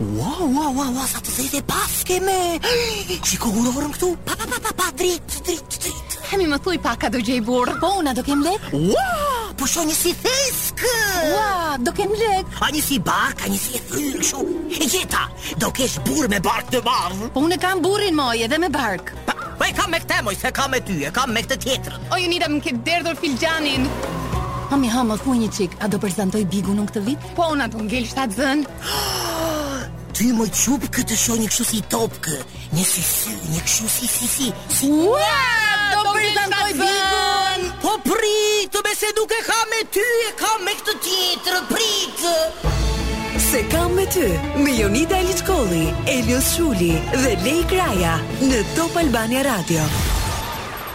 Wow, wow, wow, wow, sa të zezë e paske me Që i kogurorëm këtu Pa, pa, pa, pa, pa, drit, drit, drit Hemi më thuj pak a do gjej burrë Po unë a do kem lek Wow, po shoh një si thes Wow, do kem lek A një si bark, a një si e fryrë kshu E gjeta, do kesh burrë me bark të madh Po, unë kam burrin moj edhe me bark Pa, po e kam me këtë moj, s'e kam me ty, e kam me këtë tjetër O Jonida më ke derdhur filxhanin. Hami ha më thuaj një çik, a do prezantoj Big-un unë këtë vit? Po unë a do ngel shtatzënë. Ty më çupkë të shoh një kështu si topkë, një si sy, një kështu si si si. si. Ua, do prezantosh Big-un. Po prit, me, se nuk e ka me ty, e ka me këtë tjetër, prit. S'e kam me ty, me Jonida Aliçkolli, Elios Shuli dhe Lei Kraja në Top Albania Radio.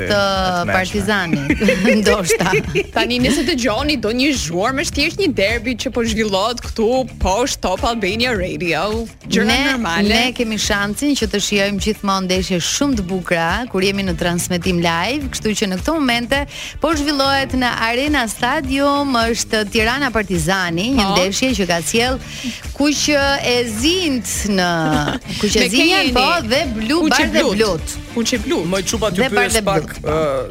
të Partizanit, ndoshta. Tani nëse dëgjoni ndonjë zhurmë është thjesht një derbi që po zhvillohet këtu poshtë Top Albania Radio, gjëra normale. Ne kemi shansin që të shijojmë gjithmonë ndeshje shumë të bukura kur jemi në transmetim live, kështu që në këto momente po zhvillohet në Arena Stadium është Tirana Partizani, një po. ndeshje që ka sjell Kuqezinjtë kuqezinjtë po dhe blu bardheblutë. Kuq e blu. Më çupa t'ju pyes pak.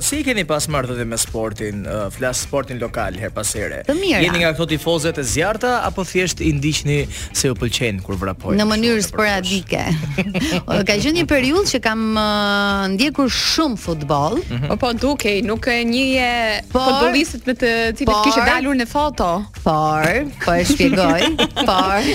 Si i keni pas marrëdhëniet me sportin, flas sportin lokal herë pas here. Jeni nga këto tifozet e zjarrta apo thjesht i ndiqni se ju pëlqen kur vrapojnë? Në mënyrë sporadike. Ka qenë një periudhë që kam ndjekur shumë futboll. Mhm. Po po dukej, nuk e njihje futbollistët me të cilët kishe dalur në foto. Por, po e shpjegoj, por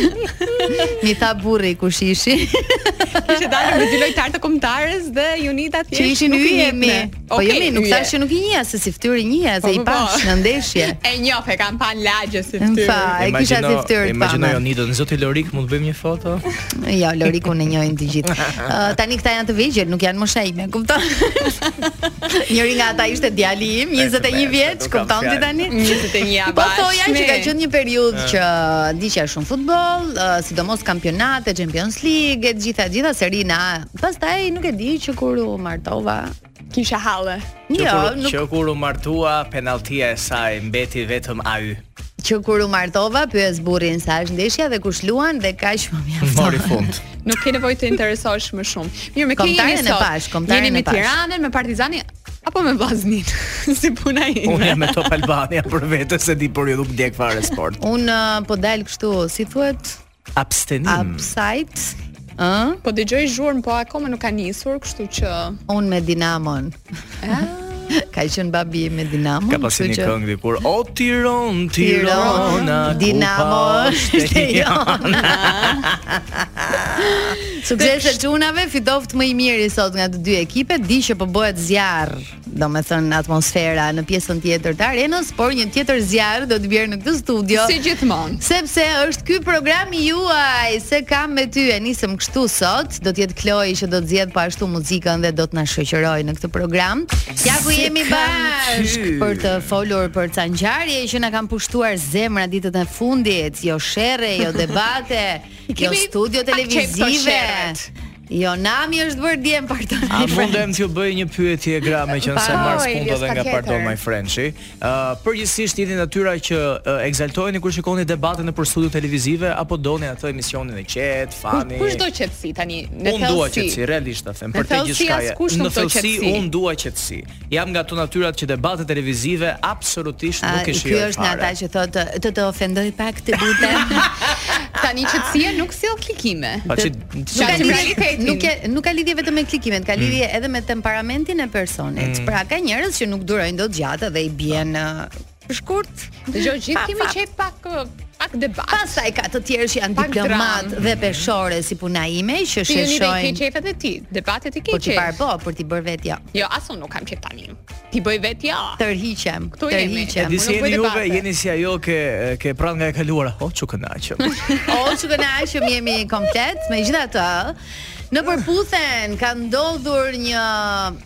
m'i tha burri kush ishin. Kishte dalë me dy lojtarë të kombëtares dhe Jonida thjesht. Që ishin nuk jemi. Po jemi, nuk thashë që nuk i njeh se si fytyrë i njeh, se po, i po, po. pashë në ndeshje. E njoh, e kam pa n'lagje si fytyrë. Fa, e kisha si fytyrë. Imagjino Jonidën, zoti Lorik mund të bëjmë një foto. Jo, Lorikun e njohin të gjithë. Uh, tani këta janë të vegjël, nuk janë mosha ime, kupton? Njëri nga ata ishte djali im, 21 vjeç, kupton ti tani? 21 java. Po thoja që ka qenë një periudhë që ndiqja shumë futboll, uh, sidomos kampionate, Champions League, e të gjitha e të gjitha, Serinë A. Pastaj nuk e di që kur u martova, Kisha halle. Që jo, kur, nuk... që kur u martua, penaltia e saj mbeti vetëm ai. Që kur u martova, pyes burrin sa është ndeshja dhe kush luan dhe kaq më mjafton. Mori fund. nuk ke nevojë të interesohesh më shumë. Mirë, me kë jeni sot. Pash, jeni me Tiranën, me Partizanin apo me Vllaznin. si puna ime. Unë jam me Top Albania për vete s'e di për ju nuk ndjek fare sport. Unë uh, po dal kështu, si thuhet, Abstenim. Upside. Ëh? Po dëgjoj zhurmë, po akoma nuk ka nisur, kështu që Unë me Dinamon. Ah. Ka qenë babi me Dinamon. Ka pas kështu një që- këngë dikur. O Tiron, Tirona, ku Dinamo pa është është e jona. Suksese çunave, fitoftë më i miri sot nga të dy ekipet. Di që po bëhet zjarr domethënë atmosfera në pjesën tjetër të arenës, por një tjetër zjarr do të bjerë në këtë studio. Si gjithmonë. Sepse është ky program i juaj, se kam me ty e nisëm kështu sot, do të jetë Kloi që do të zgjedh po ashtu muzikën dhe do të na shoqërojë në këtë program. Ja ku jemi bashkë për të folur për ca ngjarje që na kanë pushtuar zemrat ditët e fundit, jo sherre, jo debate, jo studio televizive. Jo, nami është bërë dje m'pardon. A mundem t'ju bëj një pyetje gra meqenëse marr spunto dhe nga pardon my French. Ë përgjithsisht jeni natyra që ekzaltoheni kur shikoni debate nëpër studio televizive apo doni atë emisionin e qetë, funny. Kush do qetësi tani? Unë dua qetësi, realisht ta them, për të gjithë shkaja. Në thellësi unë dua qetësi. Jam nga ato natyrat që debate televizive absolutisht nuk e shijoj fare. Ky është nga ata që thotë të të ofendoj pak të lutem. Tani qetësia nuk sjell klikime. Po ti nuk ka lidhje nuk ka nuk ka lidhje vetëm me klikimet, ka mm. lidhje edhe me temperamentin e personit. Mm. Pra ka njerëz që nuk durojnë dot gjatë dhe i bien shkurt. Dëgjoj gjithë kemi qejf pak pak debat. Pastaj ka të tjerë që janë diplomat dhe peshore si puna ime që sheshojnë. Ti i ke qejf ti, debatet i ke qejf. Po t'i parë po, për t'i bërë vetë jo. Jo, as unë nuk kam qejf tani. T'i bëj vetë jo. Tërhiqem. Këtu jemi. Tërhiqem. E di si jeni juve, jeni si ajo ke ke pranë nga e kaluara. O ç'u kënaqëm. O ç'u kënaqëm, jemi komplet. Megjithatë, në Përputhen ka ndodhur një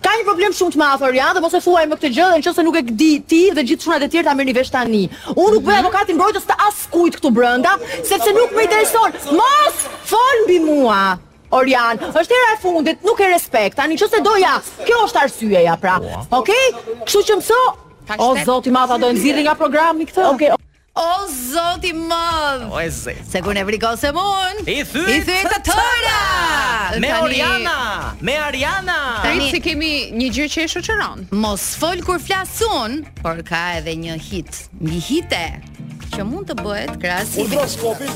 Ka një problem shumë të madh Orian dhe mos e thuaj më këtë gjë dhe në qoftë se nuk e di ti dhe gjithë çunat e tjerë ta merrni vesh tani. Unë nuk bëj avokatin mbrojtës të askujt këtu brenda, sepse nuk më intereson. Mos fol mbi mua! Orian, është hera e fundit, nuk ke respekt. Tani nëse do ja, kjo është arsyeja pra. Okej? Kështu që mëso, o Zot i madh, a do e nxirri nga programi këtë? Okej. O Zot i madh. O e zë. Se kur nevrikosem unë. I thyej. I thyej të tëra. Me Oriana, me Ariana. Tani si kemi një gjë që e shoqëron. Mos fol kur flas unë, por ka edhe një hit. Mbi hite që mund të bëhet krahasim. Urdhro shkopin.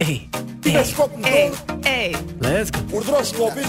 Ej. Ti me shkop në dorë. Ej. Let's go. Urdhro shkopin.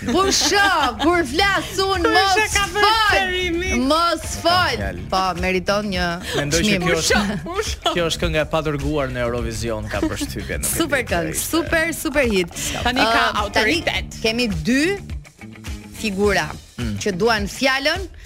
Pusho, kur flas unë mos fol. Mos fol. Po meriton një Mendoj se kjo është kjo është kënga e padërguar në Eurovision kam përshtypje në Super këngë, super super hit. Tani ka autoritet. Kemi dy figura mm. që duan fjalën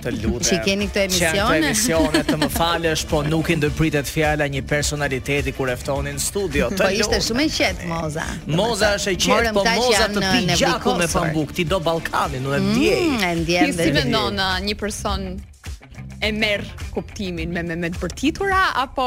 Të lutem. Ç'i keni këtë emision? Ç'i keni emisione të më falësh, po nuk i ndërpritet fjala një personaliteti kur e ftonin në studio. Po ishte shumë e qetë Moza. Moza është e qetë, po Moza të pi gjakun me pambuk, ti do Ballkanin, nuk e mm, ndjej. Mm, e ndjej. Ti si mendon uh, një person e merr kuptimin me me të bërtitura apo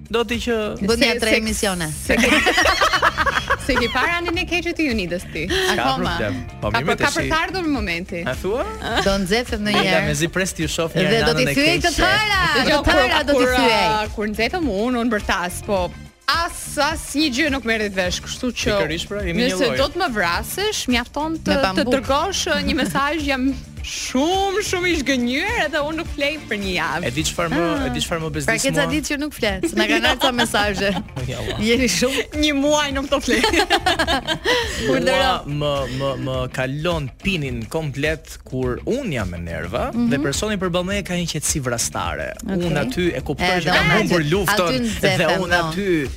Do ti që bëni ja tre emisione. S'e ke parë anën e keqe të Unidës ti. Akoma. Po më ka për të ardhur momenti. A thua? Do nxefet një herë. Mezi pres t'ju shoh një herë. Do t'i thyej të tëra. Të tëra do t'i thyej. Kur nxefem unë, unë bërtas, po as asnjë gjë nuk merret vesh, kështu që pra, nëse do të më vrasësh, mjafton të të dërgosh uh, një mesazh jam Shumë shumë i zhgënjyer edhe unë nuk flej për një javë. E di çfarë më, e di çfarë më bezdis mua. Pra ke ca ditë që nuk flet, na kanë ardhur ca mesazhe. Jeni shumë një muaj nuk të flet. Urdhëro. Më më më kalon pinin komplet kur unë jam me nerva mm -hmm. dhe personi përballë meje ka një qetësi vrastare. Okay. Unë aty e kuptoj që kam humbur luftën dhe unë aty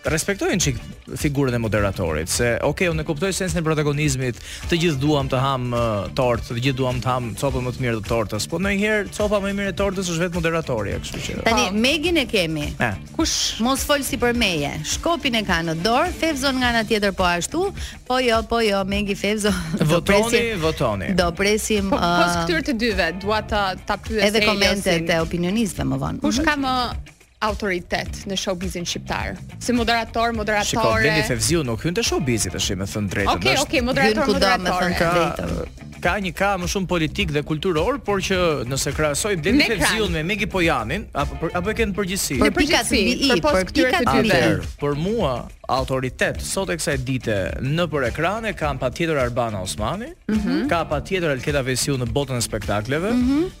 Respektojnë një çik figurën e moderatorit, se ok, unë e kuptoj sensin e protagonizmit, të gjithë duam të hamë uh, tortë, të gjithë duam të hamë copën më të mirë të tortës, po ndonjëherë copa më e mirë e tortës është vetë moderatori, e kështu që. Tani po. Megin e kemi. E. Kush mos fol sipër meje. Shkopin e ka në dorë, Fevzon nga ana tjetër po ashtu. Po jo, po jo, Megi Fevzo. Votoni, votoni. Do presim po, uh, Pos këtyre të dyve, dua ta ta pyes Edhe komentet e opinionistëve më vonë. Kush ka më autoritet në showbizin shqiptar. Si moderator, moderatore. Shiko, Blendi Fevziu nuk hyn te showbizi tashi, me thën drejtën. Okej, okay, okej, okay, moderator, moderatore. Ka, drejtën. ka një ka më shumë politik dhe kulturor, por që nëse krahasoj Blendi Fevziun me Megi Pojanin, apo për, apo e ke në përgjithësi. Për pikat mbi i, për pikat mbi i. Për mua autoritet sot e kësaj dite nëpër ekrane ka patjetër Arbana Osmani, mm -hmm. ka patjetër Alketa Vejsiu në botën e spektakleve. Mm -hmm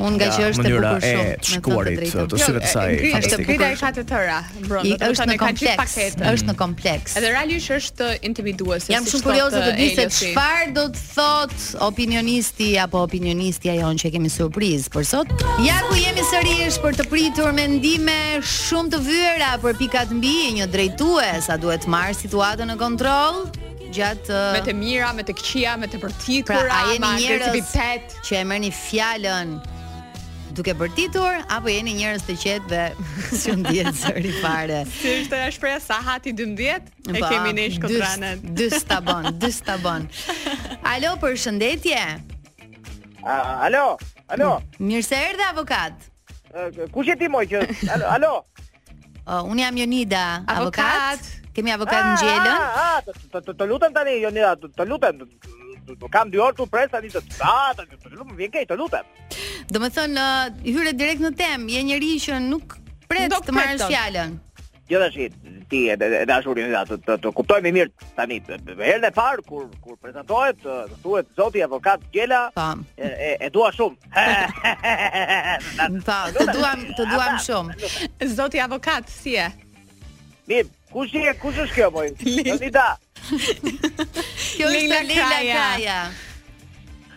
Unë ngaqë është e bukur shumë, e shikuarit të, të syve të saj. Jo, është e bukur a i ka të tëra. Brenda është në kompleks. Është në kompleks. Edhe realisht është intimiduese. Jam shumë kurioze të di se çfarë do të thotë opinionisti apo opinionistja jonë që e kemi surprizë për sot. Ja ku jemi sërish për të pritur mendime shumë të vyera për pikat mbi i, një drejtues, a duhet të marrë situatën në kontroll? gjatë me të mira, me të këqija, me të bërtitura, pra, me agresivitet. që e merrni fjalën duke bërtitur apo jeni njerëz të qetë dhe s'ju ndihet zëri fare. Si është ajo shprehja sahati 12 e pa, po, kemi ne shkodranët. Dy s'ta bon, dy s'ta bon. Alo, përshëndetje. A, alo, alo. Mirë se erdhe avokat. Kush je ti moj që? Alo, alo. Uh, unë jam Jonida, avokat. avokat. Kemi avokat Ngjelën. Ah, ah, ah, të lutem tani, Jonida, të lutem. Kam dy orë të pres, tani të të të të të lutem, vjen kej, të lutem. Do me thënë, hyre direkt në temë, je njeri që nuk pret të marrës fjallën. Jo dhe shi, ti e dashur Jonida, të, të, të kuptoj më mirë tani, herën e parë, kur, kur prezentohet, të thuhet zoti avokat Ngjela, po. e, e, e dua shumë. Po, të duam, të duam shumë. Zoti avokat, si je? Mirë, kush je? Kush është kjo moj? Lida. Kjo është Lila Kraja.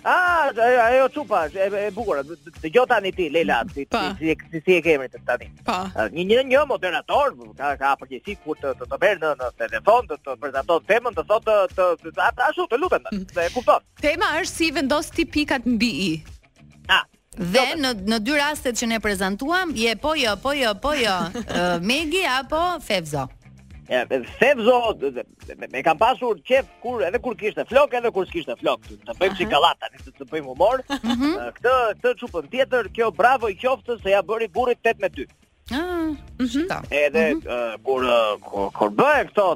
Ah, ajo çupa, e, e bukur. Dëgjo tani ti Leila, si si si, si, si e kemi të tani. Po. Një një një moderator ka ka përgjegjësi kur të të, të merr në në telefon të, të prezanton temën, të thotë të, të, të, të ashtu të lutem, mm. se e kupton. Tema është si i vendos ti pikat mbi i. Ah. Dhe në në dy rastet që ne prezantuam, je po jo, po jo, po jo, Megi apo Fevzo. Fevzon e kam pasur qef kur edhe kur kishte flok edhe kur s'kishte flok. Të bëjmë si kallamata, ne të bëjmë humor. Mhm. Këtë këtë çupën tjetër, kjo bravo i qoftë se ja bëri burrit 8 me 2. Ah, mhm. Edhe mhm. Eh, kur eh, kur, kur bëhen këto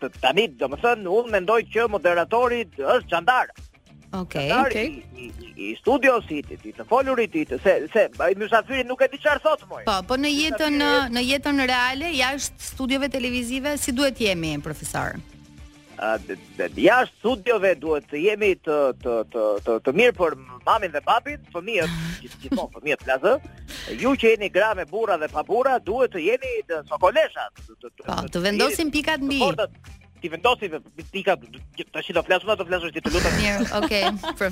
të tani, domethënë unë mendoj që moderatori është xhandar. Okej, okej. I studios i ti, i të folurit ti, se se ai mysafiri nuk e di çfarë thotë më. Po, po në jetën në jetën reale jashtë studiove televizive si duhet të jemi profesor? jashtë studiove duhet të jemi të të të të, të mirë për mamin dhe babin, fëmijët, gjithmonë fëmijët flas. Ju që jeni gra me burra dhe pa burra, duhet të jeni të sokolesha, të të të, po, të vendosim pikat mbi. Ti vendosi pikat tash do flas unë a do flasësh ti të lutem. Mirë, okay.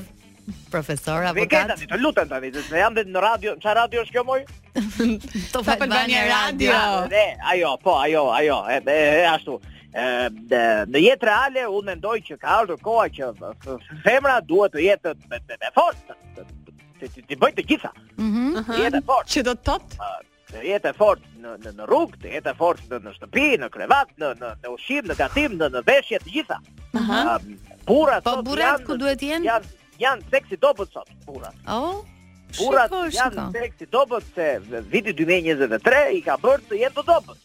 Profesor avokat. Vegeta tani, të lutem tani, se jam vërtet në radio, çfarë radio është kjo moj? Top Top Albania Albania Radio. Radio. Ne, ajo, po, ajo, ajo, e, e, e ashtu. E, dhe, në jetë reale unë mendoj që ka ardhur koha që f- f- femra duhet të jetë e, e, e fortë, të- të- të- të- t'i bëjë të gjitha. Mhm. Të jetë e fortë. Që do të thotë? të jetë e fortë në në në rrugë, të jetë e fortë në në shtëpi, në krevat, në në në ushqim, në gatim, në në veshje të gjitha. Aha. Burrat po burrat ku duhet të jenë? Janë janë seksi i dobët sot burrat. Oh. Burrat janë seksi i dobët se viti 2023 i ka bërë të jenë të dobët.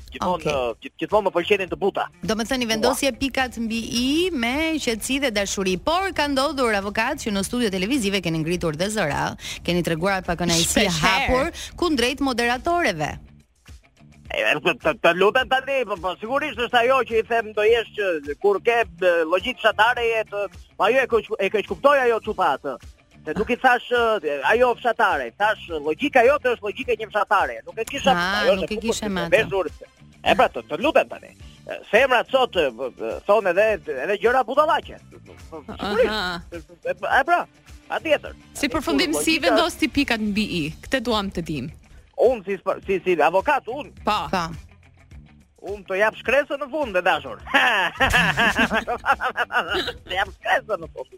Gjithmonë okay. uh, gjith, gjithmonë më pëlqenin të buta. Domethënë i vendosje pikat mbi i me qetësi dhe dashuri. Por ka ndodhur avokat që në studio televizive keni ngritur dhe zërin, keni treguar pakënaqësi hapur kundrejt moderatoreve. Të lutem tani, po, po sigurisht është ajo që i them Dojçes që kur ke logjikë fshatare e të ajo e keq e keqkuptoi ajo çupa atë. Se nuk i thash ajo fshatare, thash logjika jote është logjika e një fshatare. Nuk e kisha, ah, ajo nuk e kisha më atë. E pra të, të lutem tani. Femra sot thonë edhe edhe gjëra budallaqe. E pra, a tjetër. Si përfundim si vendos ti pikat mbi i? Këtë duam të dim. Unë si si si avokat un. Po. Po. Un të jap shkresën në fund të dashur. Të jap shkresën në fund.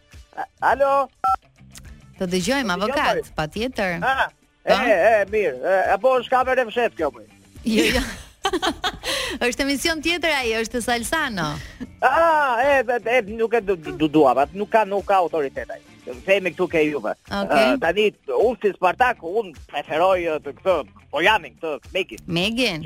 Alo. Të dëgjojmë po avokat, patjetër. Ah, e, po. e, mirë. Apo është kamerë e fshehtë kjo po. Jo, jo. është emision tjetër ai, është Salsano. Ah, e, e, e nuk e du dua, atë nuk ka nuk ka autoritet ai. Jemi këtu ke juve. Okay. Uh, tani unë si Spartak, unë preferoj të këtë, Pojanin të Megin. Megin.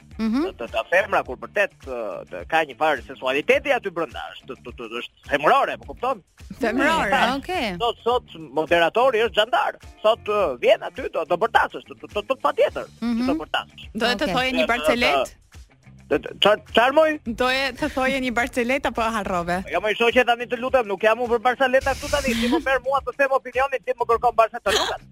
Mhm. Të të femra kur vërtet të ka një farë sensualiteti aty brenda, është të të është femërore, më kupton? Femërore, okay. Sot sot moderatori është xhandar. Sot vjen aty do të bërtasësh, të të të patjetër, të mhm. të bërtasësh. Do të thoje një barcaletë? Çfarë moj? Do të thoje një barcaletë apo harrove? Jo moj shoqe tani të lutem, nuk jam unë për barcaleta këtu tani, ti më merr mua të them opinionin ti më kërkon barcaleta të lutem.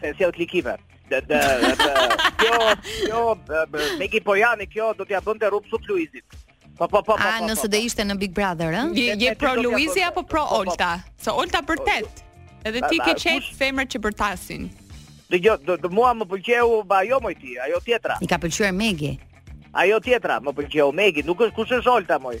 Se sjell klikime. Dhe dhe kjo kjo Megi Pojani kjo do t'ia bënte rrup sup Luizit. Po po po po. A po, nëse po, do po. ishte në Big Brother, ë? Je, je pro Luizi apo pro Olta? Se Olta bërtet. Edhe ti ke qejf femrat që bërtasin. Dëgjo, do, do mua më pëlqeu ba ajo moj ti, ajo tjetra. I ka pëlqyer Megi. Ajo tjetra, më pëlqeu Megi, nuk është kush është Olta moj.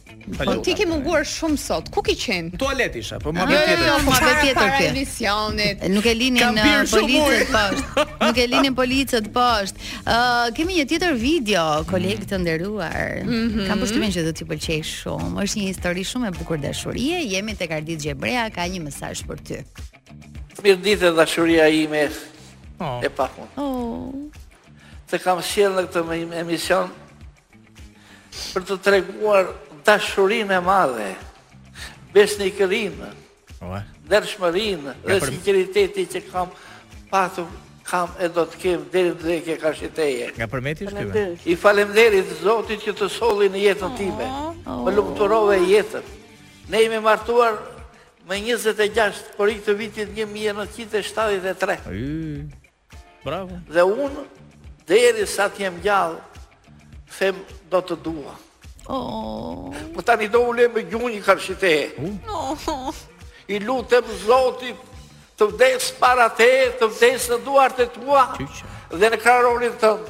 Po ti ke munguar shumë sot. Ku ke qenë? Në tualet isha, po ma bëj tjetër. Jo, ma bëj tjetër para emisionit. Nuk e linin në uh, policët poshtë. Nuk e linin policët poshtë. Ë, uh, kemi një tjetër video, kolegë të nderuar. Mm -hmm. Kam përshtypjen që do t'ju pëlqejë shumë. Është një histori shumë e bukur dashurie. Jemi tek Ardit Gjebrea, ka një mesazh për ty. Mirëdita dashuria ime. Oh. E pa. Oh. Të kam sjellë në këtë emision Për të treguar dashurinë e madhe, besnikërinë, ndershmërinë dhe sinqeritetin që kam patur kam e do të kem deri në vdekje karshi teje. Nga Përmeti është ky? I faleminderit zotit që të solli në jetën oh. time. Më lumturove jetën. Ne jemi martuar më 26 korrik të vitit 1973. Bravo. Dhe unë, derisa të jem gjallë, them do të dua. Oh. Po tani do ulem në gjunjë karshi teje. Oh. I lutem Zotit të vdes para teje, të vdes në duart e tua dhe në kraharorin tënd.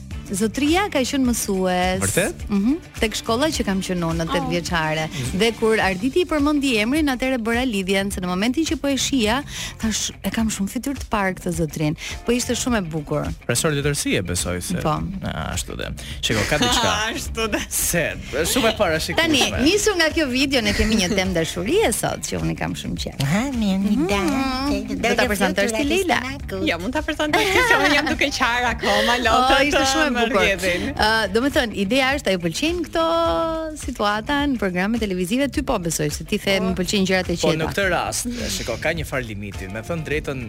Zotria ka qenë mësues. Vërtet? Mhm. Mm tek shkolla që kam qenë unë në 8 vjeçare. Dhe kur Arditi i përmendi emrin, atëherë bëra lidhjen se në momentin që po e shija, thash e kam shumë fytyrë të parë këtë zotrin. Po ishte shumë e bukur. Profesor letërsie besoj se. Po. Ashtu dhe. Shiko ka diçka. Ashtu dhe. Se, shumë e para shikoj. Tani, nisur nga kjo video ne kemi një temë dashurie sot që unë kam shumë qejf. Ha, mirë, mirë. Do ta prezantosh ti Leila. Jo, mund ta prezantosh ti se unë jam duke qarë akoma lotë. Oh, ishte shumë e bukur. Ë, do të thotë, ideja është a i pëlqejnë këto situata në programe televizive, ty po besoj se ti the më po. pëlqejnë gjërat e qeta. Po në këtë rast, shikoj, ka një far limiti, me thën drejtën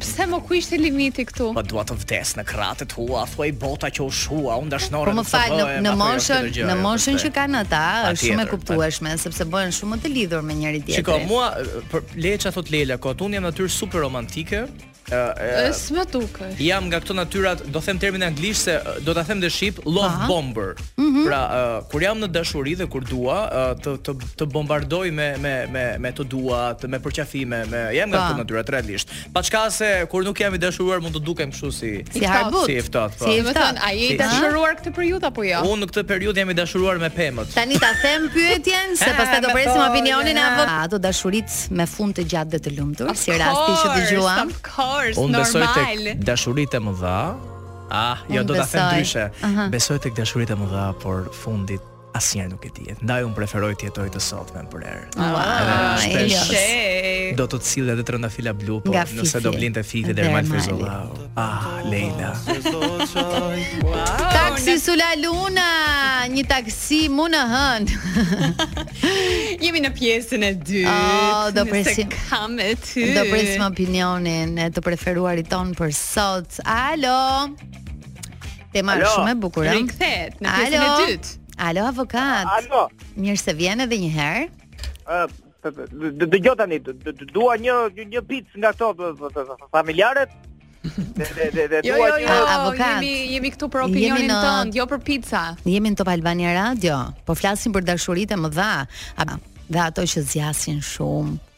Pse më ku ishte limiti këtu? Po dua të vdes në krahët e tua, thuaj bota që u shua, unë dashnorë. Po më fal, në, në moshën, në moshën që kanë ata, është shumë e kuptueshme sepse bëhen shumë të lidhur me njëri tjetrin. Shikoj, mua për Leje ça thot Lejla kot, unë jam natyrë super romantike. Ëh, s'më dukesh. Jam nga këto natyrat, do them termin anglisht se do ta them dhe shqip, love bomber. Mm -hmm. Pra, uh, kur jam në dashuri dhe kur dua, uh, të të të bombardoj me me me me të dua, të me përqafime, me jam nga këto natyrat realisht. Paçka se kur nuk jam i dashuruar mund të dukem kështu si si harbut, si i ftohtë. Po. S'na the, a je i dashuruar këtë periudhë apo jo? Unë në këtë periudhë jam i dashuruar me pemët. Tani ta them pyetjen se ah, pastaj do presim opinionin e avokatit. Ato dashurit me fund të gjatë dhe të lumtur, si rasti që dëgjuam. Of course, Unë besoj tek dashurit e mëdha. Ah, jo do ta them ndryshe. Besoj tek dashurit e mëdha, por fundit asnjëherë nuk i dihet. Ndaj un preferoj të jetoj të sotmen përherë. Ah, shpesh do të sillte edhe trëndafila blu, po nëse do blinte Fifi dhe Ermal Fejzullahu. Ah, Leila. Taksi Sula Luna, një taksi mu në hënë. Jemi në pjesën e dytë. Oh, do presim ka me ty. Do presim opinionin e të preferuarit ton për sot. Alo. Tema është shumë e bukur. Rikthehet në pjesën e dytë. Alo avokat. Alo. Mirë se vjen edhe një herë. Ë dëgjo tani, dua një një pic nga këto familjaret. Jo, jo, jo, avokat. Jemi jemi këtu për opinionin tënd, jo për pica. Jemi në Top Albania Radio. Po flasim për dashuritë e mëdha, dhe ato që zgjasin shumë.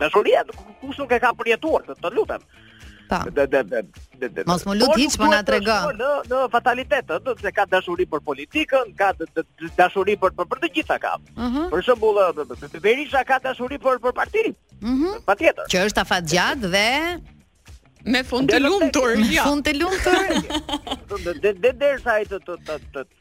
Dashuria kush nuk e ka përjetuar, të, të lutem. Po. Dhe dhe dhe dhe dhe. Mos më lut hiç po na trego. Në në fatalitet, ëh, do të thotë ka dashuri për politikën, ka dashuri për për, për të gjitha ka. Mhm. Për shembull, Berisha ka dashuri për për partinë. Mhm. Patjetër. Që është afatgjat dhe me fund të lumtur. Me fund të lumtur. Dhe dhe derisa ai të të të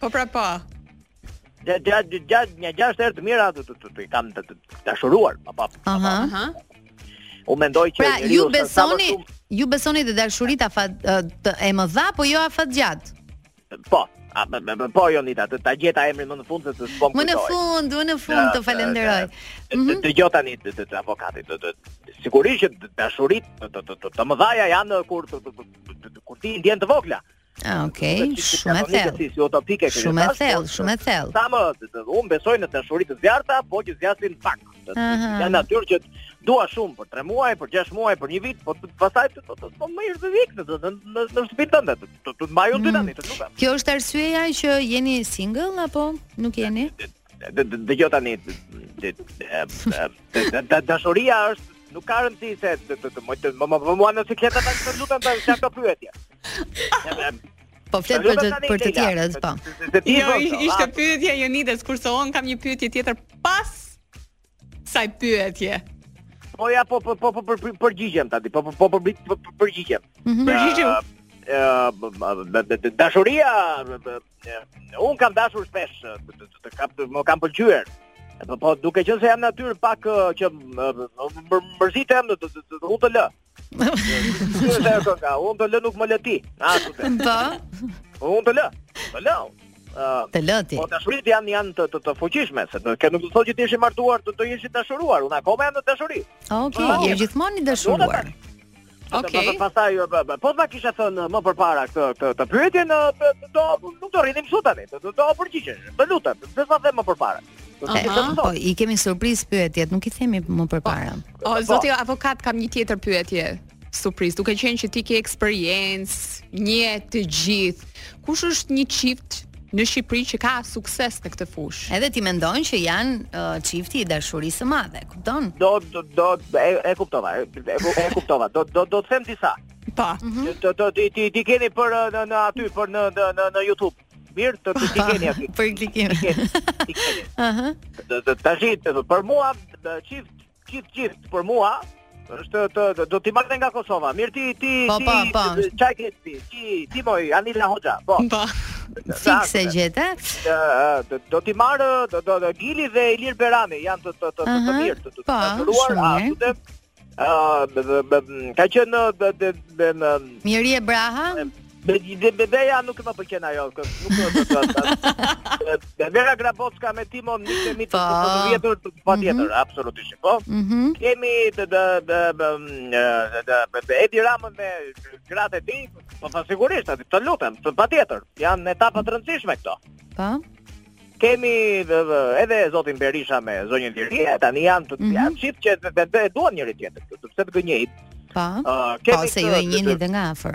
Po pra po. Ja ja ja ja ja janë të mira do të të të kam të dashuruar pa pa. Aha. Aha. U mendoj që pra, ju besoni ju besoni te dashuritë afat të e mëdha po jo afatgjata. Po. A më më po Jonida të ta gjeta emrin më në fund se të s'pom Më në fund, më në fund të falenderoj. Të mhm. gjeta tani të të avokatit të të sigurisht që dashuritë të të të të mëdhaja janë kur kur ti ndjen të vogla. Ah, okay, shumë e thellë. Si, si utopike kjo. Shumë e thellë, shumë e thellë. Sa më, unë besoj në dashuri të zjarrta, po që zgjasin pak. Jam natyrë që dua shumë për 3 muaj, për 6 muaj, për 1 vit, po pastaj të të të po më mirë të ik në në në në shtëpi tënde, të të të mbajun dy mm. tani, të lutem. Kjo është arsyeja që jeni single apo nuk jeni? Dëgjoj tani. Dashuria është nuk ka rëndësi se të të të më të më më mua në siklet tani të lutem të çka të pyetje. Po flet për të për të tjerët, po. Jo, ishte pyetja Jonides kurse unë kam një pyetje tjetër pas asaj pyetje. Po ja po po po po po përgjigjem tani, po po po për përgjigjem. Përgjigjem. Dashuria Unë kam dashur shpesh të, të, kam të, më kam pëlqyer. Po po duke qenë se jam natyrë pak që mërzitem do të unë të lë. Unë të lë nuk më lë ti. Po. Unë të lë. Të lë. Të lë ti. Po dashuritë janë janë të të, të fuqishme, se nuk do të thotë që ti je martuar, do të jesh i dashuruar. Unë akoma jam në dashuri. Okej, okay, je gjithmonë i dashuruar. Okej. Okay. Pastaj jo, po ta kishe thënë më përpara këtë këtë të pyetje në do nuk do rrinim sot tani. Do do përgjigjesh. Të lutem, pse s'ma the më përpara. Po i kemi surprizë pyetjet, nuk i themi më përpara. Po, o po. zoti avokat kam një tjetër pyetje. Surprizë, duke qenë që ti ke eksperiencë, njeh të gjithë. Kush është një çift në Shqipëri që ka sukses në këtë fushë. Edhe ti mendon që janë uh, çifti i dashurisë së madhe, kupton? Do do do e, e kuptova, e, e kuptova. Do do do të them disa. Po. Mhm. Do do ti ti ti keni për në, në aty për në në në, në YouTube. Mirë, të të keni aty. Për klikim. Ti keni. Aha. Tash për mua çift Çift çift për mua është të, të do t'i marr nga Kosova. Mirë ti ti po, ti po, po. ça ke ti ti ti moj Anila Hoxha. Po. Po. Fikse gjete. Do, do t'i marr do, do, do Gili dhe Ilir Berani janë të të të, të, të mirë të të të nderuar ashtu të Uh, ka qenë në Mihrije Braha? Be, be, be, be, ja, nuk më pëlqen ajo, kë- nuk më pëlqen. Be, Vera Grabocka me Timon i kemi të Po. të vjetër, të- pa tjetër, absolutisht, po. Mhm. Kemi të të të të të- të- të- të- Edi Ramën me gratë e tij, po po sigurisht, aty, të lutem, të patjetër. Janë etapa të rëndësishme këto. Po. Kemi dhe, dhe, edhe zotin Berisha me zonjën Lirie, tani janë të Mhm. janë çift që të, të, të e duan njëri-tjetrin, pse të gënjejmë. Po. Ë, Po, se ju e këtë- njihni dhe nga afër.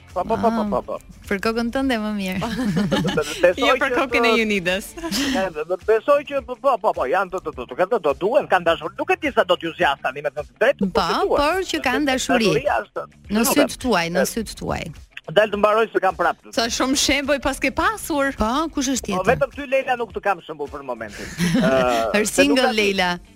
Po po po po po. po. Për kokën tënde më mirë. Besoj Jo për që kokën e të- Jonidës. Ne, dhe- dhe Besoj që po po po, po janë do do do do do, do duhen kanë dashur. Nuk e di sa do t'ju zgjasë tani me të thënë të drejtë. Po, që duhen. por që kanë dashuri. Dashuria është. Në Nuk e- sytë tuaj, në sytë tuaj. Dal të mbaroj se kam prap. Sa shumë shembuj paske pasur. Po, kush është Po tjetër? vetëm ty Leila nuk të kam shembull për momentin. Ë, Është se nuk single ka- Leila.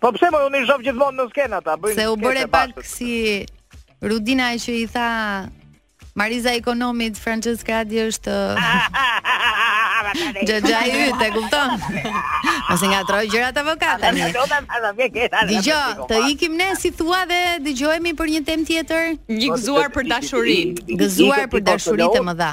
Po pse më unë i shoh gjithmonë në skenë ata, bëjnë. Se u bëre pak si Rudina që i tha Mariza Ikonomit, Françesk Radi është xhaxhai yt, e kupton? Mos ngatërro gjërat avokate. Dëgjo, të ikim ne si thua dhe dëgjohemi për një temë tjetër? Një gëzuar për dashurinë. Gëzuar për dashuritë e mëdha.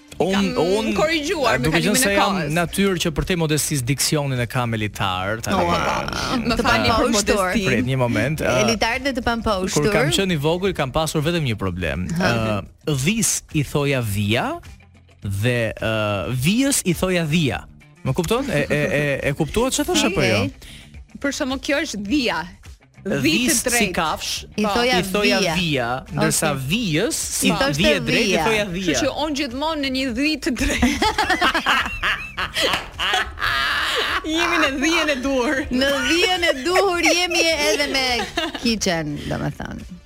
Unë jam korrigjuar me kalimin e kohës. Duke qenë se jam natyrë që përtej modestisë diksionin e kam elitar, ta oh, më falni për modestinë. Prit një moment. Uh, elitar dhe të pamposhtur. Kur kam qenë i vogël kam pasur vetëm një problem. Ë uh, dhisë i thoja vija dhe uh, vijës i thoja dhia. Më kupton? E e e, e kuptuat çfarë thashë apo jo? Për shembull kjo është dhia. Dhisë si kafshë, i po. thoja, I thoja vija, vija okay. ndërsa vijës si po. vijë e drejtë, i thoja dhia. Kështu që jam gjithmonë në një dhi të drejtë. jemi në dhinë e duhur. Në dhinë e duhur jemi edhe me kitchen, domethënë.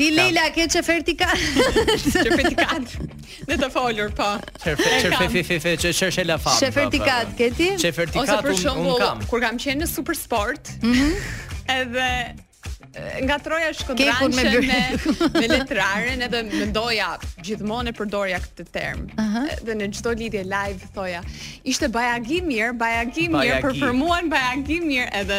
Ti Leila e ke çefertikat. Çefertikat. Në të folur, po. Çefertikat, la fam. Çefertikat ke ti? Çefertikat unë, unë kam. Kur kam qenë në Super Sport, mm -hmm. edhe ngatërroja shkodrançen me, me, me letraren edhe mendoja gjithmonë e përdorja këtë term uh -huh. dhe në çdo lidhje live thoja ishte bajagi mirë bajagi mirë performuan bajagi mirë edhe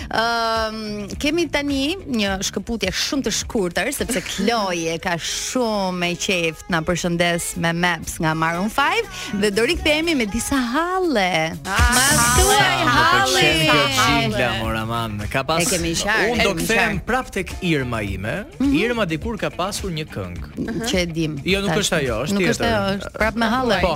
Ëm uh, kemi tani një shkëputje shumë të shkurtër sepse Kloi e ka shumë me qejf na përshëndet me Maps nga Maroon 5 dhe do rikthehemi me disa halle. Ah, Mos thuaj halle. Çila mora mam. Ka pas. Unë do kthehem prap tek Irma ime. Mhm. Irma dikur ka pasur një këngë. Që e dimë. Jo, nuk është ajo, është tjetër. Nuk është ajo, prap me halle. Po.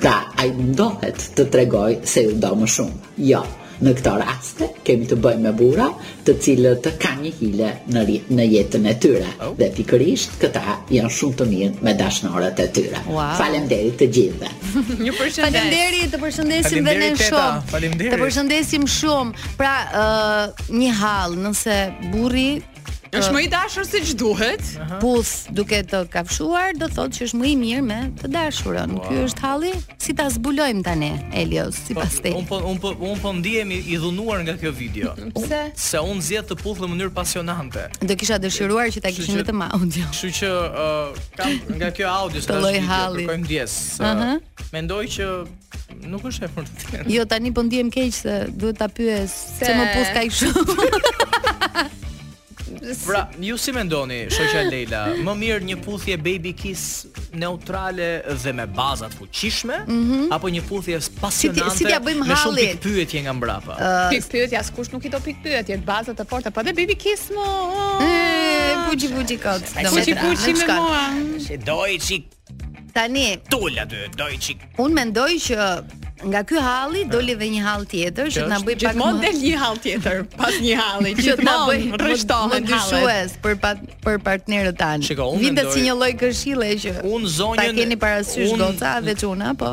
Pra, ai mundohet të tregojë se ju do më shumë. Jo, në këto raste kemi të bëjmë me burra, të cilët kanë një hile në në jetën e tyre oh. dhe pikërisht këta janë shumë të mirë me dashnoret e tyre. Wow. Faleminderit të gjithëve. Ju përshëndes. Faleminderit, të përshëndesim dhe ne shumë. Të përshëndesim shumë. Pra, uh, një hall, nëse burri Është më i dashur siç duhet. Puth duke të kafshuar do thotë që është më i mirë me të dashurën. Wow. Ky është halli si ta zbulojmë tani Elio sipas po, teje. Un po un po un po ndihem i, i dhunuar nga kjo video. Pse? Se un zgjedh të puth në mënyrë pasionante. Do kisha dëshiruar që ta kishim vetëm audio. Kështu që uh, kam nga kjo audio s'ka. Kërkojmë ndjesë. Uh, uh -huh. Mendoj që nuk është e vërtetë. Jo, tani po ndihem keq se duhet ta pyes se, se më puth kaq shumë. pra, ju si mendoni, shoqja Leila, më mirë një puthje baby kiss neutrale dhe me baza të fuqishme mm -hmm. apo një puthje pasionante si, si ja me shumë pikë pyetje nga mbrapa. Uh, pikë pyetje askush nuk i do pikë pyetje, baza të forta, po dhe baby kiss më. Puçi puçi kot. Puçi puçi me mua. Si doj çik Tani. Tul aty, doj çik. Un mendoj që nga ky halli doli edhe një hall tjetër që na bëj pak gjithmonë del një hall tjetër pas një halli që na bëj rreshtohen dyshues për për, për partnerët tanë. Vinte si një lloj këshille që un zonjën ta keni parasysh goca dhe çuna, po.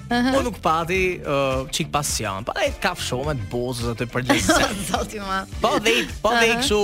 -huh. Po nuk pati uh, çik pasion. Po ai ka shumë të buzë të përgjithë. Zoti ma. Po dhe po dhe uh -huh. kështu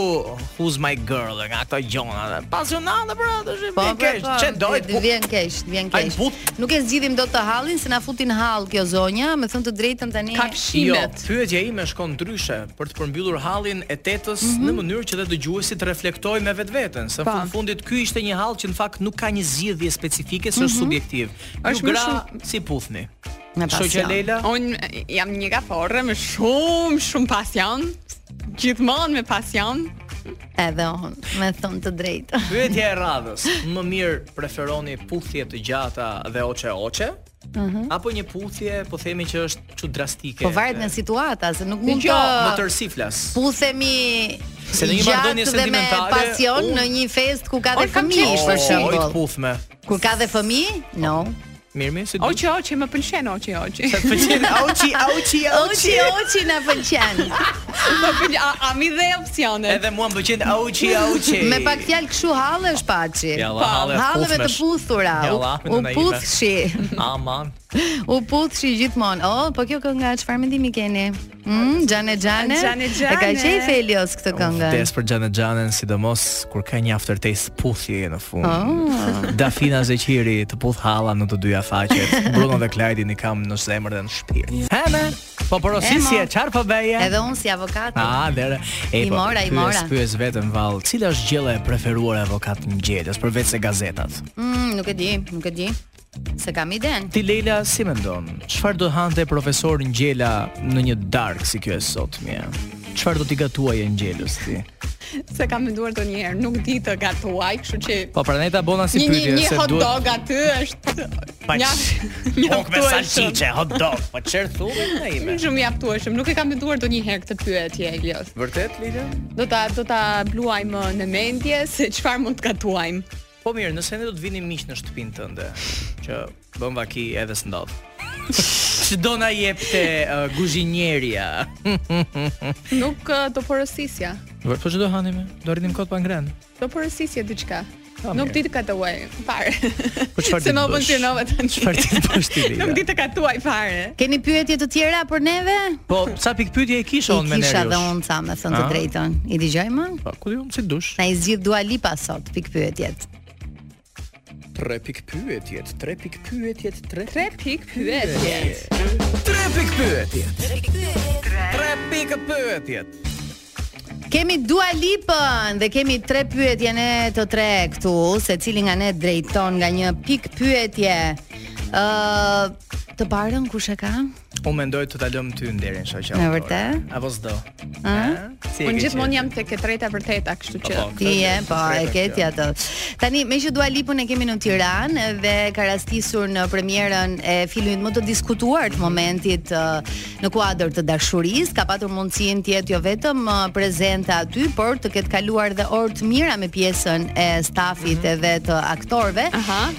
who's my girl nga ato gjona. Pasionante për ato që po, vjen keq. Çe po, dojt po. Vjen keq, vjen keq. Nuk e zgjidhim dot të hallin se na futin hall kjo zonja, me thënë të drejtën tani. Kapshimet. Jo, pyetja ime shkon ndryshe për të përmbyllur hallin e tetës mm -hmm. në mënyrë që të dëgjuesit reflektojnë me vetveten, se në po. fundit ky ishte një hall që në fakt nuk ka një zgjidhje specifike, është mm -hmm. subjektiv. Është gra shumë... si puthni. Me pasion. Shoqja Leila? Un jam një gaforre me shumë shumë pasion. Gjithmonë me pasion. Edhe un, me thon të drejtën. Pyetja e radhës, më mirë preferoni puthje të gjata dhe oçe oçe? Uh mhm. -huh. Apo një puthje, po themi që është çu drastike. Po varet nga situata, se nuk mund të më tërsi flas. Puthemi Se në një marrëdhënie sentimentale, pasion në një festë ku ka dhe fëmijë për shembull. Oj, puthme. Kur ka dhe fëmijë? No. Mirë, mirë se di. Oçi, oçi, më pëlqen oçi, oçi. Sa të pëlqen oçi, oçi, oçi. Oçi, na pëlqen. Më pëlqen, a, a mi dhe opsionet. Edhe mua më pëlqen oçi, oçi. Me pak fjalë kshu hallesh paçi. Ja, po, halle, halleve të puthura. Ja, u puthshi. Aman. U puthshi gjithmonë. Oh, po kjo kënga çfarë mendimi keni? Mm, Xhane Xhane. Xhane Xhane. E ka qejf Elios këtë këngë. Des për Xhane Xhane, sidomos kur ka një aftertaste puthje në fund. Oh. Dafina Zeqiri të puth halla në të dyja faqet. Bruno dhe Klajdin i kam në zemër dhe në shpirt. Hë me, po porosisje, çfarë po bëje? Edhe unë si avokat. Ah, dera. E po. Mora, i mora. Pyes vetëm vallë, cila është gjella e preferuar e avokat Ngjelës përveç se gazetat? Mm, nuk e di, nuk e di. S'e kam idenë. Ti Leila si mendon? Çfarë do hante profesor Ngjela në një darkë si kjo e sotmja? Çfarë do t'i gatuaje Ngjelës ti? S'e kam menduar ndonjëherë, nuk di të gatuaj, kështu që Po prandaj ta bona si pyetje se duhet. Një hot dog aty është një një hot me salçiçe, hot dog. Po çfarë thua më ime. Shumë i aftueshëm, nuk e kam menduar ndonjëherë këtë pyetje Elios. Vërtet Lila? Do ta do ta bluajmë në mendje se çfarë mund të gatuajmë. Po mirë, nëse ne do të vinim miq në shtëpinë tënde, që bën vaki edhe s'ndodh. Ç'do na jepte uh, guzhinjeria. Nuk uh, do porosisja. Vërtet po ç'do hanim, do rrinim kot pa ngrënë. Do porosisja diçka. Nuk di të gatuaj fare. Po çfarë? Se më funksionove tani. Çfarë di të bësh ti? Nuk di të gatuaj fare. Keni pyetje të tjera për neve? Po, sa pikëpyetje i kisha unë me ne? Kisha dhe unë sa me thënë të ah. drejtën. I dëgjojmë? Po, ku di unë si t'dush. Na i zgjidh Dua Lipa sot. pikëpyetjet. Tre pikëpyetjet, tre pikëpyetjet, tre pikëpyetjet. Tre pikëpyetjet. Tre pikëpyetjet. Kemi Dua Lipën dhe kemi tre pyetje ne të tre këtu, secili nga ne drejton nga një pikëpyetje. Ë, uh, të parën kush e ka? Unë mendoj të ta lëmë ty nderin shoqja. Me vërtet? Apo s'do? Ëh? Si Unë gjithmonë jam tek e treta vërtet, kështu që. Po, po, ti je, po, e ke ti atë. Tani meqë Dua Lipën e kemi në Tiranë dhe ka rastisur në premierën e filmit më të diskutuar të momentit në kuadër të dashurisë, ka patur mundësinë të jetë jo vetëm prezente aty, por të ketë kaluar dhe orë të mira me pjesën e stafit mm -hmm. dhe të aktorëve.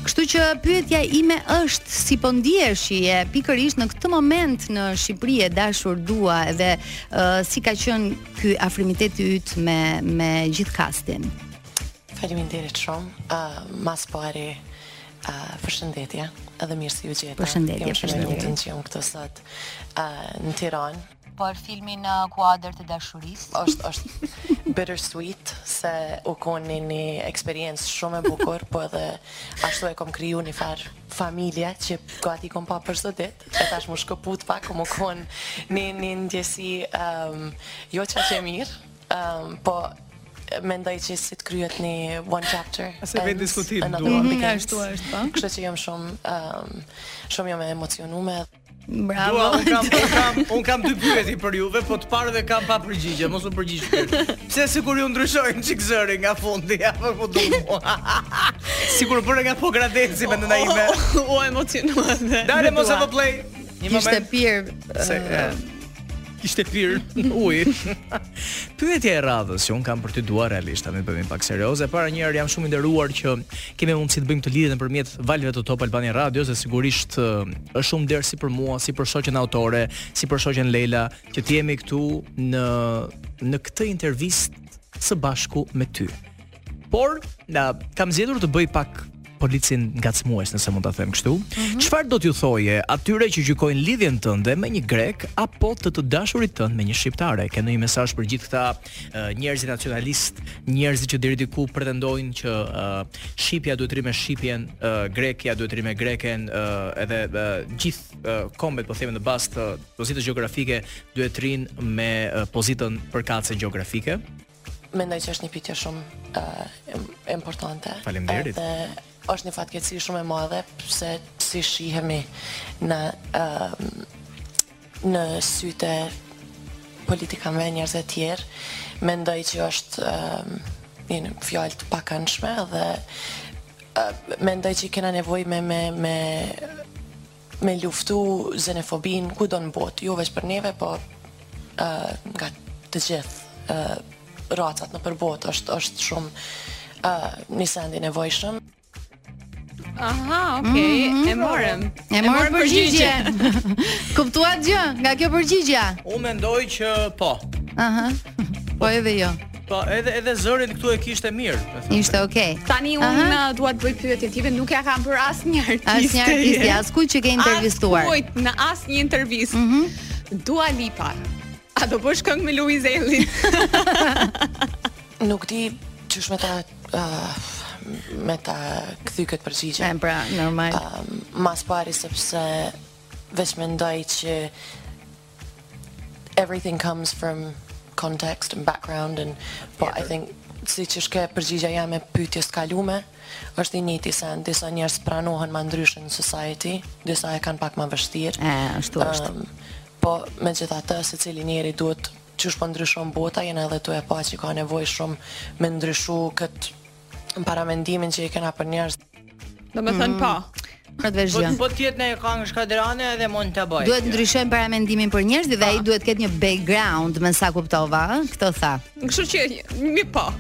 Kështu që pyetja ime është Si po ndiheshe pikërisht në këtë moment në Shqipëri e dashur Dua edhe uh, si ka qenë ky afrimiteti yt me me gjithë kastin. Faleminderit shumë. Uh, ma s'pari uh, përshëndetje. Edhe mirë se ju gjeta. Përshëndetje, përshëndetje. Jam shumë e mirë që jam këtu sot uh, në Tiranë. Për filmin në kuadër të dashurisë. Është është bittersweet se u kon një eksperiencë shumë e bukur, po edhe ashtu e kom kriju një farë familje që gati i kom pa për çdo ditë, e tash m'u shkëput pak, kom u kon një një ndjesi um, jo aq e mirë, um, po mendoj që si të kryet një one chapter. As e vë në diskutim, Dua. Kështu është, pa. Kështu që jam shumë, um, shumë jam e emocionume. Bravo. Dua, unë kam un kam un kam dy pyetje për juve, po të parë dhe kam pa përgjigje, mos u përgjigj. Pse sikur ju ndryshon një çik zëri nga fundi apo po do. Sikur bëre nga Pogradeci me ndonjë ime. U emocionuat. Dale mos apo play. Një moment. Ishte pir. Se, uh, Ishte pirë uji. Pyetja e radhës që unë kam për ty dua realisht, tani bëhemi pak serioze. Para njëherë jam shumë i nderuar që kemi mundësi të bëjmë këtë lidhje nëpërmjet valëve të Top Albania Radios dhe sigurisht është shumë nder si për mua, si për shoqen autore, si për shoqen Leila që të jemi këtu në në këtë intervistë së bashku me ty. Por, kam zgjedhur të bëj pak policin ngacmues, nëse mund ta them kështu. Mhm. Çfarë mm -hmm. do t'ju thoje atyre që gjykojnë lidhjen tënde me një grek apo të të dashurit tënd me një shqiptare? Ke ndonjë mesazh për gjithë këta uh, njerëz nacionalistë, njerëz që deri diku pretendojnë që uh, shqipja duhet të rrijë me shqipen, uh, grekja duhet të rrijë me greken, uh, edhe uh, gjithë uh, kombet po themi në bazë të pozitës gjeografike duhet të rrinë me uh, pozitën përkatëse gjeografike? Mendoj që është një pyetje shumë importante. Faleminderit. Dhe është një fatkeqësi shumë e madhe se si shihemi në në sytë e politikanëve, njerëzve të tjerë. Mendoj që është një fjalë të pakëndshme dhe mendoj që kena nevojë me me me me luftu ksenofobinë kudo në botë, jo veç për neve, po ë nga të gjithë ë racat nëpër botë është është shumë ë një send i nevojshëm. Aha, okay, mm -hmm. e morëm. E morëm përgjigje. Kuptuat gjë nga kjo përgjigja? Unë mendoj që po. Aha. Po edhe jo. Po edhe edhe zëri këtu e kishte mirë. Ishte okay. Tani unë uh, dua të bëj pyetje tjetër, nuk ia kam bërë asnjë artisti. Asnjë artist, askujt që ke intervistuar. Askujt në asnjë intervistë. Mm -hmm. Dua Lipa. A do bësh këngë me Luiz Ejllin? nuk di qysh me ta uh, me ta kthy këtë përgjigje. Ëm pra, normal. Uh, ma s'pari sepse veç mendoj që everything comes from context and background and po i think siç ishte përgjigja jeme e pytjes të kalume, është i njëjti sen, disa njerëz pranohen ma ndryshe në society, disa e kanë pak ma vështirë. E, ashtu është. Um, po, megjithatë, secili njeri e di tash që po ndryshon bota, jena edhe tu e pa që ka nevojë shumë me ndryshu këtë paramendimin që i kena për njerëz. Domethënë po. Në të vesh gjë. Po të jetë në kangë shkodrane edhe mund të bëjë. Duhet ndryshojmë paramendimin për njerëz dhe ai duhet të ketë një background, me sa kuptova, ë? Këtë tha. Kështu që mi po.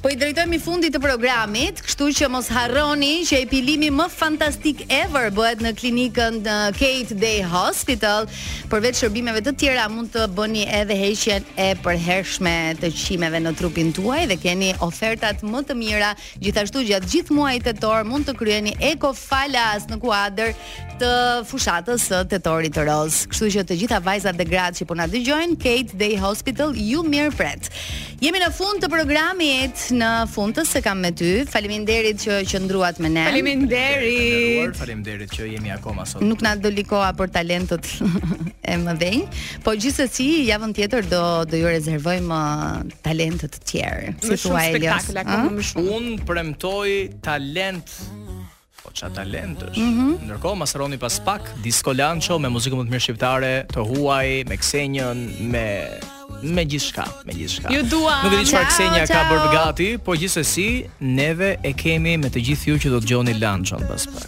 Po i drejtohemi fundit të programit, kështu që mos harroni që epilimi më fantastik ever bëhet në klinikën në Kate Day Hospital. Përveç shërbimeve të tjera mund të bëni edhe heqjen e përhershme të qimeve në trupin tuaj dhe keni ofertat më të mira Gjithashtu gjatë gjithë muajit tetor mund të kryeni eko falas në kuadër të fushatës së tetorit rozë. Kështu që të gjitha vajzat dhe gratë që po na dëgjojnë, Kate Day Hospital ju mirëpret. Jemi në fund të programit, në fund të se kam me ty. Faleminderit që qëndruat me ne. Faleminderit. Faleminderit që jemi akoma sot. Nuk na doli koha për talentët e mëdhenj, po gjithsesi javën tjetër do do ju rezervojmë uh, talentët tjerë. Si më shumë spektakla ka më shumë. Unë premtoj talent Po ça talentësh. Mm -hmm. Ndërkohë mos harroni pas pak Disco Lancho me muzikën më të mirë shqiptare, të huaj, me Ksenjën, me me gjithçka, me gjithçka. Ju dua. Nuk e di çfarë Ksenja ka bërë gati, po gjithsesi neve e kemi me të gjithë ju që do të dëgjoni Lanchon pas pak.